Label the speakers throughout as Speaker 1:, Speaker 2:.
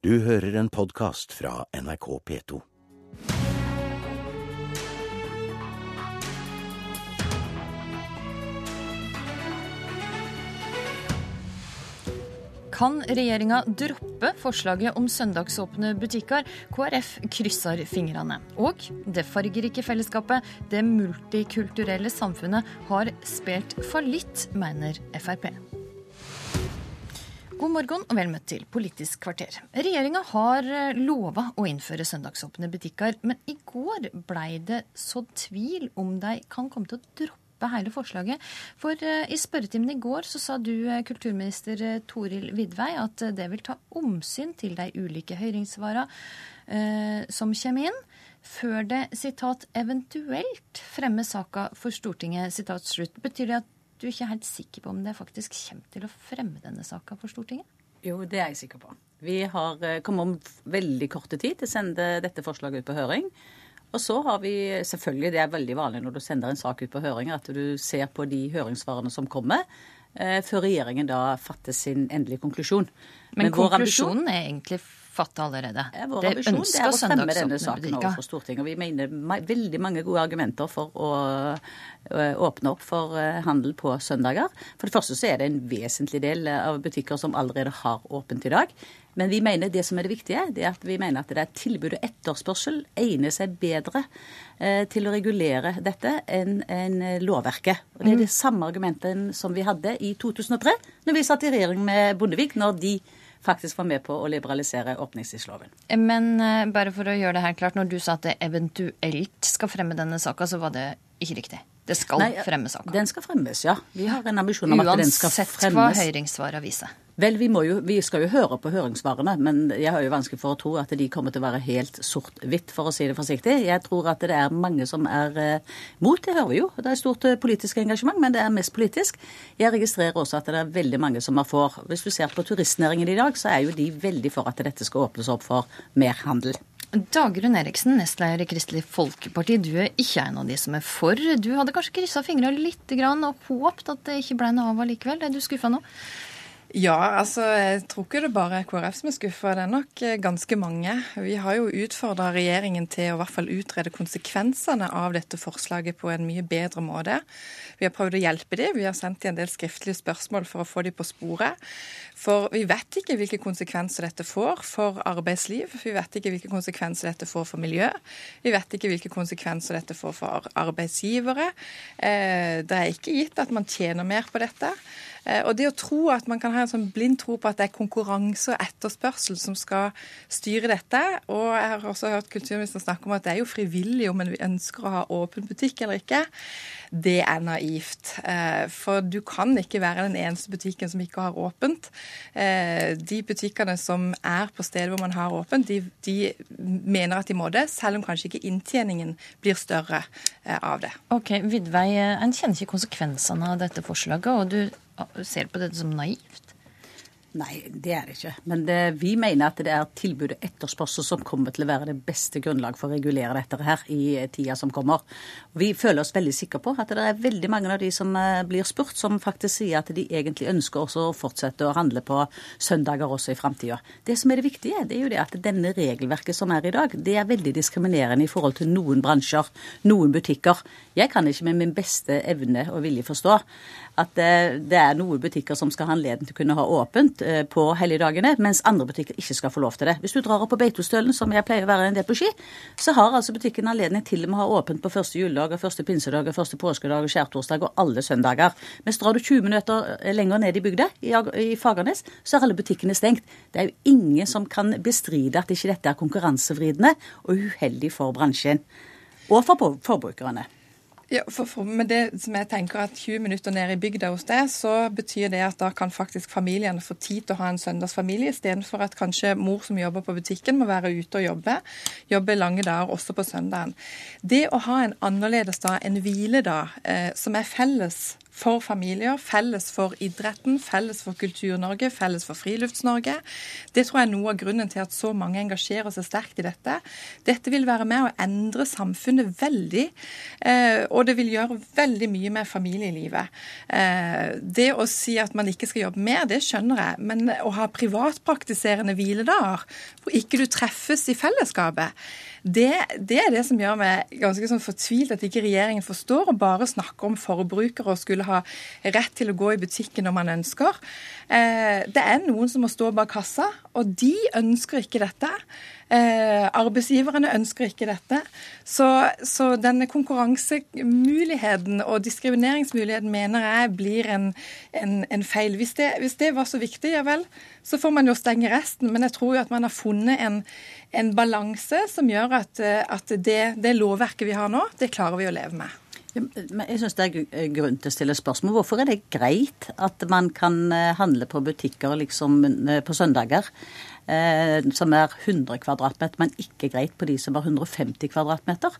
Speaker 1: Du hører en podkast fra NRK P2.
Speaker 2: Kan regjeringa droppe forslaget om søndagsåpne butikker? KrF krysser fingrene. Og det fargerike fellesskapet, det multikulturelle samfunnet, har spilt fallitt, mener Frp. God morgen og vel møtt til Politisk kvarter. Regjeringa har lova å innføre søndagsåpne butikker, men i går blei det sådd tvil om de kan komme til å droppe hele forslaget. For uh, i spørretimen i går så sa du, uh, kulturminister Toril Vidvei, at det vil ta omsyn til de ulike høringssvarene som kommer inn, før det sitat, eventuelt fremmer saka for Stortinget. sitat slutt. Betyr det at du ikke helt sikker på om det faktisk kommer til å fremme denne saka for Stortinget?
Speaker 3: Jo, det er jeg sikker på. Vi har kommet om veldig korte tid til å sende dette forslaget ut på høring. Og så har vi selvfølgelig, det er veldig vanlig når du sender en sak ut på høring, at du ser på de høringssvarene som kommer, eh, før regjeringen da fatter sin endelige konklusjon.
Speaker 2: Men, Men konklusjonen er egentlig fatta allerede.
Speaker 3: Vår det ambisjon det er å fremme denne saken overfor Stortinget. Og vi mener veldig mange gode argumenter for å åpne opp for handel på søndager. For det første så er det en vesentlig del av butikker som allerede har åpent i dag. Men vi mener det som er det viktige, det er at vi mener at det er tilbud og etterspørsel egner seg bedre til å regulere dette enn en lovverket. Og Det er det samme argumentet som vi hadde i 2003, når vi satt i regjering med Bondevik, når de faktisk var med på å liberalisere åpningstidsloven.
Speaker 2: Men uh, bare for å gjøre det her klart, når du sa at det eventuelt skal fremme denne saka, så var det ikke riktig? Det skal Nei, fremme saka?
Speaker 3: Den skal fremmes, ja. Vi har en ambisjon om at den skal fremmes.
Speaker 2: Uansett hva høringssvaret viser?
Speaker 3: Vel, vi, jo, vi, skal jo høre på høringssvarene, men jeg har jo vanskelig for å tro at de kommer til å være helt sort-hvitt, for å si det forsiktig. Jeg tror at det er mange som er eh, mot, det hører vi jo. Det er stort eh, politisk engasjement, men det er mest politisk. Jeg registrerer også at det er veldig mange som er for. Hvis du ser på turistnæringen i dag, så er jo de veldig for at dette skal åpnes opp for mer handel.
Speaker 2: Dagrun Eriksen, nestleder i Kristelig Folkeparti, du er ikke en av de som er for. Du hadde kanskje kryssa fingra litt og håpt at det ikke ble noe av allikevel. Er du skuffa nå?
Speaker 4: Ja, altså jeg tror ikke det bare er KrF som er skuffa, det er nok eh, ganske mange. Vi har jo utfordra regjeringen til å i hvert fall utrede konsekvensene av dette forslaget på en mye bedre måte. Vi har prøvd å hjelpe dem, vi har sendt dem en del skriftlige spørsmål for å få dem på sporet. For vi vet ikke hvilke konsekvenser dette får for arbeidsliv. Vi vet ikke hvilke konsekvenser dette får for miljø. Vi vet ikke hvilke konsekvenser dette får for arbeidsgivere. Eh, det er ikke gitt at man tjener mer på dette. Eh, og det å tro at man kan ha en sånn blind tro på at det er konkurranse og etterspørsel som skal styre dette, og jeg har også hørt kulturministeren snakke om at det er jo frivillig om en ønsker å ha åpen butikk eller ikke, det er naivt. Eh, for du kan ikke være den eneste butikken som ikke har åpent. Eh, de butikkene som er på stedet hvor man har åpent, de, de mener at de må det, selv om kanskje ikke inntjeningen blir større av det.
Speaker 2: Ok, Vidvei, En kjenner ikke konsekvensene av dette forslaget. og du ser på dette som naivt?
Speaker 3: Nei, det er det ikke. Men det, vi mener at det er tilbud og etterspørsel som kommer til å være det beste grunnlag for å regulere dette her i tida som kommer. Vi føler oss veldig sikre på at det er veldig mange av de som eh, blir spurt, som faktisk sier at de egentlig ønsker også å fortsette å handle på søndager også i framtida. Det som er det viktige, det er jo det at denne regelverket som er i dag, det er veldig diskriminerende i forhold til noen bransjer, noen butikker. Jeg kan ikke med min beste evne og vilje forstå at det er noen butikker som skal ha anledning til å kunne ha åpent eh, på helligdagene, mens andre butikker ikke skal få lov til det. Hvis du drar opp på Beitostølen, som jeg pleier å være en del på ski, så har altså butikken anledning til og med å ha åpent på første juledag, første pinsedag, første påskedag og skjærtorsdag og alle søndager. Mens drar du 20 minutter eh, lenger ned i bygda, i Fagernes, så er alle butikkene stengt. Det er jo ingen som kan bestride at ikke dette er konkurransevridende og uheldig for bransjen. Og for forbrukerne.
Speaker 4: Ja, for, for, med det som jeg tenker at 20 minutter ned i bygda hos deg, så betyr det at da kan faktisk familiene få tid til å ha en søndagsfamilie, istedenfor at kanskje mor som jobber på butikken, må være ute og jobbe. Jobbe lange dager også på søndagen. Det å ha en annerledes dag, en hviledag, eh, som er felles for familier, felles for idretten, felles for Kultur-Norge, felles for Frilufts-Norge. Det tror jeg er noe av grunnen til at så mange engasjerer seg sterkt i dette. Dette vil være med å endre samfunnet veldig, eh, og det vil gjøre veldig mye med familielivet. Eh, det å si at man ikke skal jobbe mer, det skjønner jeg, men å ha privatpraktiserende hviledager hvor ikke du treffes i fellesskapet, det, det, er det som gjør meg ganske sånn fortvilt at ikke regjeringen forstår og bare snakker om forbrukere og skulle ha rett til å gå i butikken når man ønsker. Eh, det er noen som må stå bak kassa, og de ønsker ikke dette. Eh, arbeidsgiverne ønsker ikke dette. Så, så, denne konkurransemuligheten og diskrimineringsmuligheten mener jeg blir en, en, en feil. Hvis det, hvis det, var så viktig, ja vel, så får man jo stenge resten. Men jeg tror jo at man har funnet en, en balanse som gjør at, at det, det lovverket vi har nå, det klarer vi å leve med.
Speaker 3: Men jeg synes Det er grunn til å stille spørsmål. Hvorfor er det greit at man kan eh, handle på butikker liksom eh, på søndager, eh, som er 100 kvadratmeter, men ikke greit på de som er 150 kvadratmeter.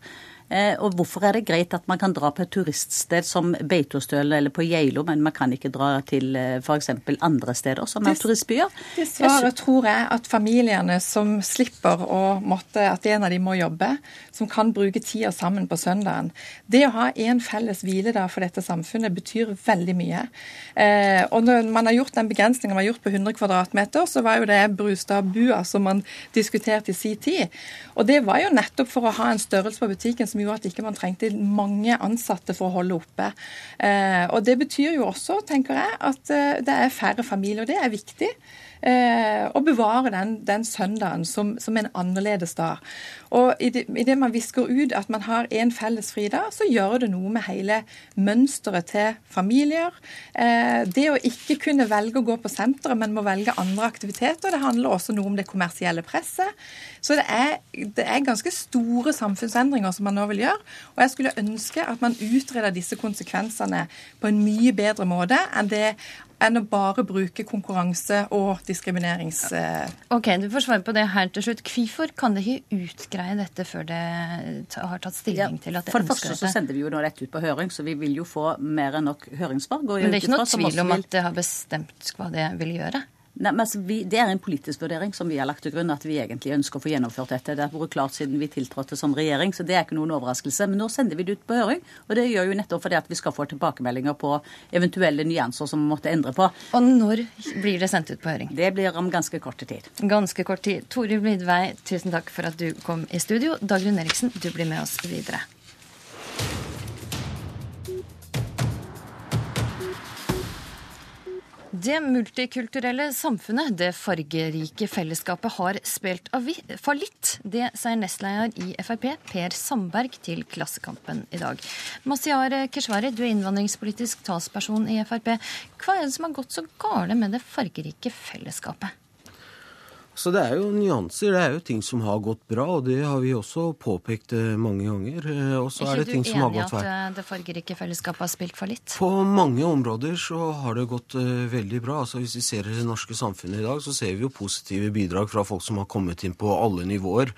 Speaker 3: Eh, og hvorfor er det greit at man kan dra på et turiststed som Beitostølen eller på Geilo, men man kan ikke dra til eh, f.eks. andre steder som er turistbyer?
Speaker 4: Det svaret tror jeg at familiene som slipper å måtte, at en av dem må jobbe, som kan bruke tida sammen på søndagen. Det å ha en felles hviledag for dette samfunnet betyr veldig mye. Eh, og når man har gjort den begrensningen man har gjort på 100 kvadratmeter, så var jo det Brustad-bua som man diskuterte i sin tid. Og det var jo nettopp for å ha en størrelse på butikken som gjorde at ikke man trengte mange ansatte for å holde oppe. Eh, og Det betyr jo også, tenker jeg, at eh, det er færre familier. Det er viktig. Eh, å bevare den, den søndagen som, som, en annerledes dag. Og i det, i det man visker ut at man har en felles fridag, så gjør det noe med hele mønsteret til familier. Eh, det å ikke kunne velge å gå på senteret, men må velge andre aktiviteter. Det handler også noe om det kommersielle presset. Så det er, det er ganske store samfunnsendringer som man nå vil gjøre. Og jeg skulle ønske at man utreder disse konsekvensene på en mye bedre måte enn det enn å bare bruke konkurranse og diskriminerings...
Speaker 2: Ok, Du får svare på det her til slutt. Hvorfor kan det ikke utgreie dette før det har tatt stilling ja, til at det
Speaker 3: For det første så sender vi jo nå rett ut på høring, så vi vil jo få mer enn nok høringssvar.
Speaker 2: Men det er ikke noe tvil om at det har bestemt hva det vil gjøre?
Speaker 3: Nei, men altså, vi, Det er en politisk vurdering som vi har lagt til grunn, at vi egentlig ønsker å få gjennomført dette. Det har vært klart siden vi tiltrådte som regjering, så det er ikke noen overraskelse. Men nå sender vi det ut på høring, og det gjør jo nettopp fordi at vi skal få tilbakemeldinger på eventuelle nyanser som vi måtte endre på.
Speaker 2: Og når blir det sendt ut på høring?
Speaker 3: Det blir om ganske kort tid.
Speaker 2: Ganske kort tid. Toril Blidvei, tusen takk for at du kom i studio. Dagrun Eriksen, du blir med oss videre. Det multikulturelle samfunnet, det fargerike fellesskapet, har spilt fallitt. Det sier nestleder i Frp, Per Sandberg, til Klassekampen i dag. Masiar Keshvari, du er innvandringspolitisk talsperson i Frp. Hva er det som har gått så gale med det fargerike fellesskapet?
Speaker 5: Så det er jo nyanser. Det er jo ting som har gått bra, og det har vi også påpekt eh, mange ganger. Eh, og så er, det ting som har gått
Speaker 2: feil. Er du enig i at det fargerike fellesskapet har spilt for litt?
Speaker 5: På mange områder så har det gått veldig bra. Altså Hvis vi ser det norske samfunnet i dag, så ser vi jo positive bidrag fra folk som har kommet inn på alle nivåer.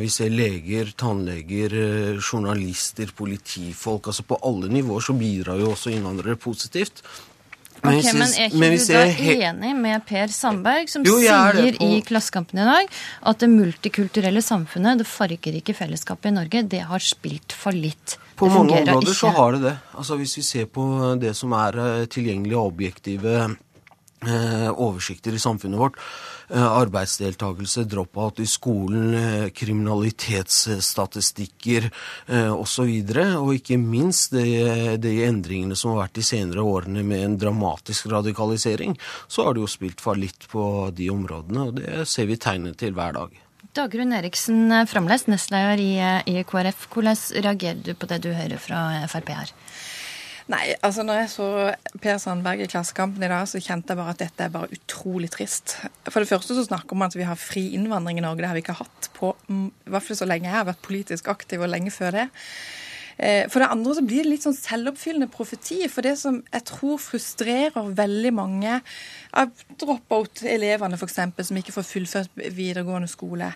Speaker 5: Vi ser leger, tannleger, journalister, politifolk. Altså på alle nivåer så bidrar jo også innvandrere positivt.
Speaker 2: Men, okay, men er ikke du da enig med Per Sandberg, som jo, sier i Klassekampen i dag at det multikulturelle samfunnet, det fargerike fellesskapet i Norge, det har spilt fallitt?
Speaker 5: På mange områder ikke. så har det det. Altså Hvis vi ser på det som er tilgjengelige og objektive eh, oversikter i samfunnet vårt, Eh, arbeidsdeltakelse, drop-out i skolen, eh, kriminalitetsstatistikker osv. Og, og ikke minst de, de, endringene som har vært de senere årene med en dramatisk radikalisering, så har det jo spilt fallitt på de områdene, og det ser vi tegnet til hver dag.
Speaker 2: Dagrun Eriksen eh, Framles, nestleder i, i KrF. Hvordan reagerer du på det du hører fra Frp her?
Speaker 4: Nei, altså når jeg så Per Sandberg i Klassekampen i dag, så kjente jeg bare at dette er bare utrolig trist. For det første så snakker man at vi har fri innvandring i Norge. Det har vi ikke hatt på i hvert fall så lenge jeg har vært politisk aktiv, og lenge før det. Eh, for det andre så blir det litt sånn selvoppfyllende profeti. For det som jeg tror frustrerer veldig mange av drop-out-elevene f.eks., som ikke får fullført videregående skole,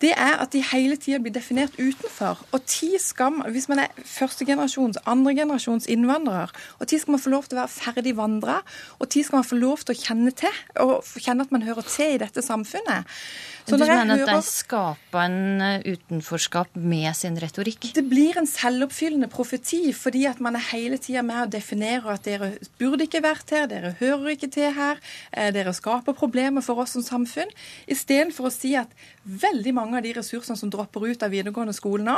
Speaker 4: det er at de hele tida blir definert utenfor. Og ti skal man, Hvis man er førstegenerasjons, andregenerasjons innvandrer, og ti skal man få lov til å være ferdig vandra, og ti skal man få lov til å kjenne til, og kjenne at man hører til i dette samfunnet.
Speaker 2: Så du mener at de skaper en eh, utenforskap med sin retorikk?
Speaker 4: Det blir en selvoppfyllende profeti, fordi at man er hele tida med å definere at dere burde ikke vært her, dere hører ikke til her, eh, dere skaper problemer for oss som samfunn, istedenfor å si at veldig mange av de ressursene som dropper ut av videregående skole nå,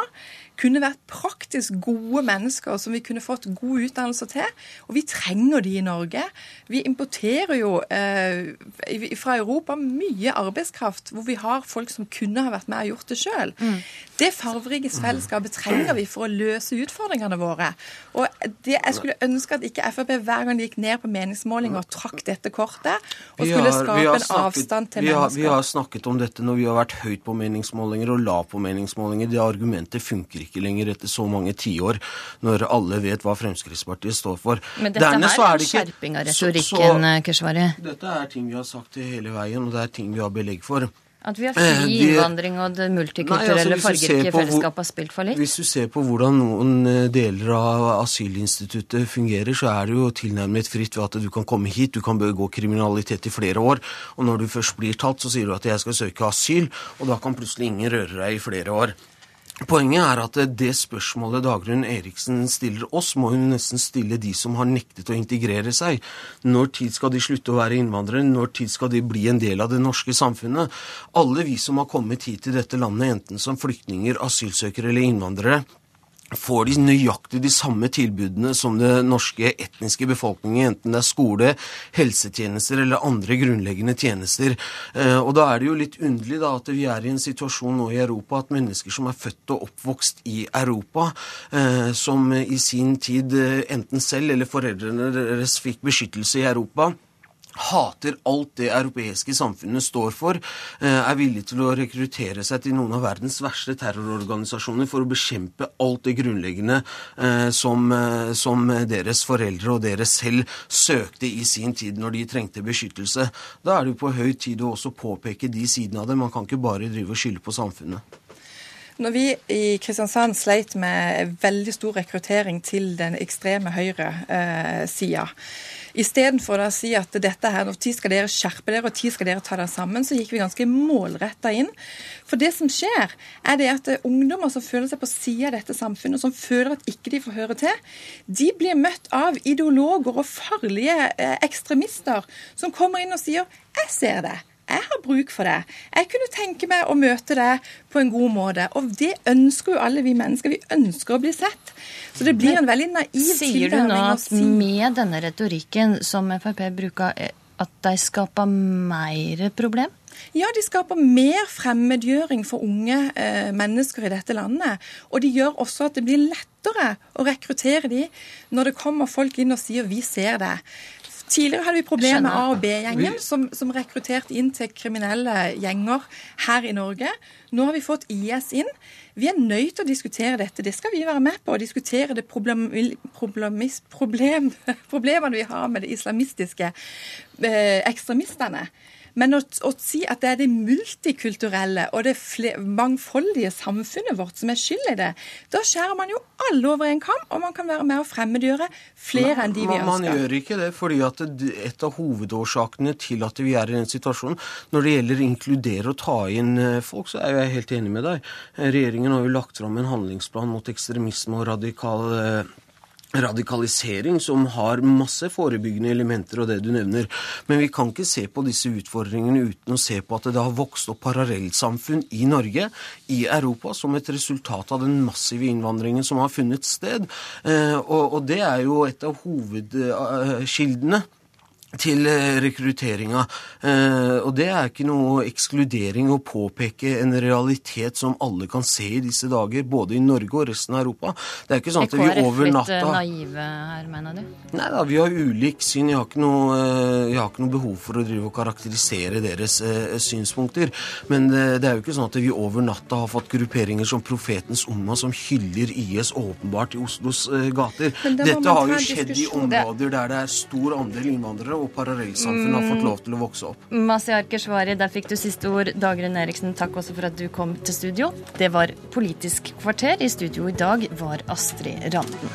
Speaker 4: kunne vært praktisk gode mennesker som vi kunne fått god utdannelse til. Og vi trenger de i Norge. Vi importerer jo eh, fra Europa mye arbeidskraft hvor vi har folk som kunne ha vært med og gjort det sjøl. Mm. Det farverike fellesskapet trenger vi for å løse utfordringene våre. Og det, Jeg skulle ønske at ikke Frp hver gang de gikk ned på meningsmålinger, trakk dette kortet og skulle skape en avstand til
Speaker 5: vi har,
Speaker 4: mennesker.
Speaker 5: Vi har snakket om dette når vi har vært høyt på meningsmålinger og la på meningsmålinger. Det argumentet funker ikke lenger etter så mange tiår, når alle vet hva Fremskrittspartiet står for.
Speaker 2: Men dette Dernest, her er en skjerping av retorikken, Keshvari?
Speaker 5: Dette er ting vi har sagt hele veien, og det er ting vi har belegg for.
Speaker 2: At vi har fri eh, innvandring og det multikulturelle altså, fargerike fellesskapet har spilt for litt?
Speaker 5: Hvis du ser på hvordan noen eh, deler av asylinstituttet fungerer, så er det jo tilnærmet fritt ved at du kan komme hit, du kan begå kriminalitet i flere år, og når du først blir tatt, så sier du at jeg skal søke asyl, og da kan plutselig ingen røre deg i flere år. Poenget er at det spørsmålet Dagrun Eriksen stiller oss, må hun nesten stille de som har nektet å integrere seg. Når tid skal de slutte å være innvandrere? Når tid skal de bli en del av det norske samfunnet? Alle vi som har kommet hit til dette landet, enten som flyktninger, asylsøkere eller innvandrere, får de nøyaktig de samme tilbudene som det norske etniske befolkningen, enten det er skole, helsetjenester eller andre grunnleggende tjenester. Eh, og da er det jo litt underlig da at vi er i en situasjon nå i Europa at mennesker som er født og oppvokst i Europa, eh, som i sin tid eh, enten selv eller foreldrene deres fikk beskyttelse i Europa, hater alt det europeiske samfunnet står for, eh, er villig til å rekruttere seg til noen av verdens verste terrororganisasjoner for å bekjempe alt det grunnleggende eh, som, eh, som deres foreldre og dere selv søkte i sin tid når de trengte beskyttelse. Da er det jo på høy tid å også påpeke de sidene av det. Man kan ikke bare drive og skylde på samfunnet.
Speaker 4: Når vi i Kristiansand sleit med veldig stor rekruttering til den ekstreme høyre-sida, eh, Istedenfor å si at dette her, når tid skal dere skjerpe dere, og tid skal dere ta dere sammen, så gikk vi ganske målretta inn. For det som skjer, er det at ungdommer som føler seg på sida av dette samfunnet, som føler at ikke de får høre til, de blir møtt av ideologer og farlige eh, ekstremister som kommer inn og sier 'jeg ser det'. Jeg har bruk for det. Jeg kunne tenke meg å møte deg på en god måte. Og det ønsker jo alle vi mennesker. Vi ønsker å bli sett. Så det blir en veldig naiv
Speaker 2: Sier du nå at si... med denne retorikken som Frp bruker, eh, at de skaper mer problem?
Speaker 4: Ja, de skaper mer fremmedgjøring for unge eh, mennesker i dette landet. Og de gjør også at det blir lettere å rekruttere de når det kommer folk inn og sier 'vi ser det'. Tidligere hadde vi problemer med A- og B-gjengen, som, som, rekrutterte inn til kriminelle gjenger her i Norge. Nå har vi fått IS inn. Vi er nødt til å diskutere dette. Det skal vi være med på. Å diskutere det problem, problemene vi har med de islamistiske eh, ekstremistene. Men å, å, si at det er det multikulturelle og det mangfoldige samfunnet vårt som er skyld i det, da skjærer man jo alle over en kam, og man kan være med å fremmedgjøre flere enn de vi ønsker.
Speaker 5: Man gjør ikke det, fordi at et av hovedårsakene til at vi er i den situasjonen, når det gjelder å inkludere og ta inn eh, folk, så er jeg helt enig med deg. Regjeringen har jo lagt fram en handlingsplan mot ekstremisme og radikal eh, radikalisering som har masse forebyggende elementer og det du nevner. Men vi kan ikke se på disse utfordringene uten å se på at det har vokst opp parallellsamfunn i Norge, i Europa, som et resultat av den massive innvandringen som har funnet sted. Eh, og det er jo et av hovedkildene til eh, rekrutteringa. Eh, og det er ikke noe ekskludering å påpeke en realitet som alle kan se i disse dager, både i Norge og resten av Europa. Det er ikke sånn at vi over natta
Speaker 2: Er KrF litt naive her, mener du?
Speaker 5: Nei da, vi har ulik syn. Jeg har ikke noe, eh, har ikke noe behov for å drive og karakterisere deres eh, synspunkter. Men det, er jo ikke sånn at vi over natta har fått grupperinger som Profetens Umma som hyller IS åpenbart i Oslos eh, gater. Dette har jo skjedd i områder der det er stor andel innvandrere og parallellsamfunn har fått lov til å vokse opp.
Speaker 2: Masiar Keshvari, der fikk du siste ord. Dagrun Eriksen, takk også for at du kom til studio. Det var Politisk kvarter. I studio i dag var Astrid Randen.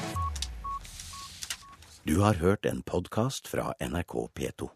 Speaker 1: Du har hørt en podkast fra NRK P2.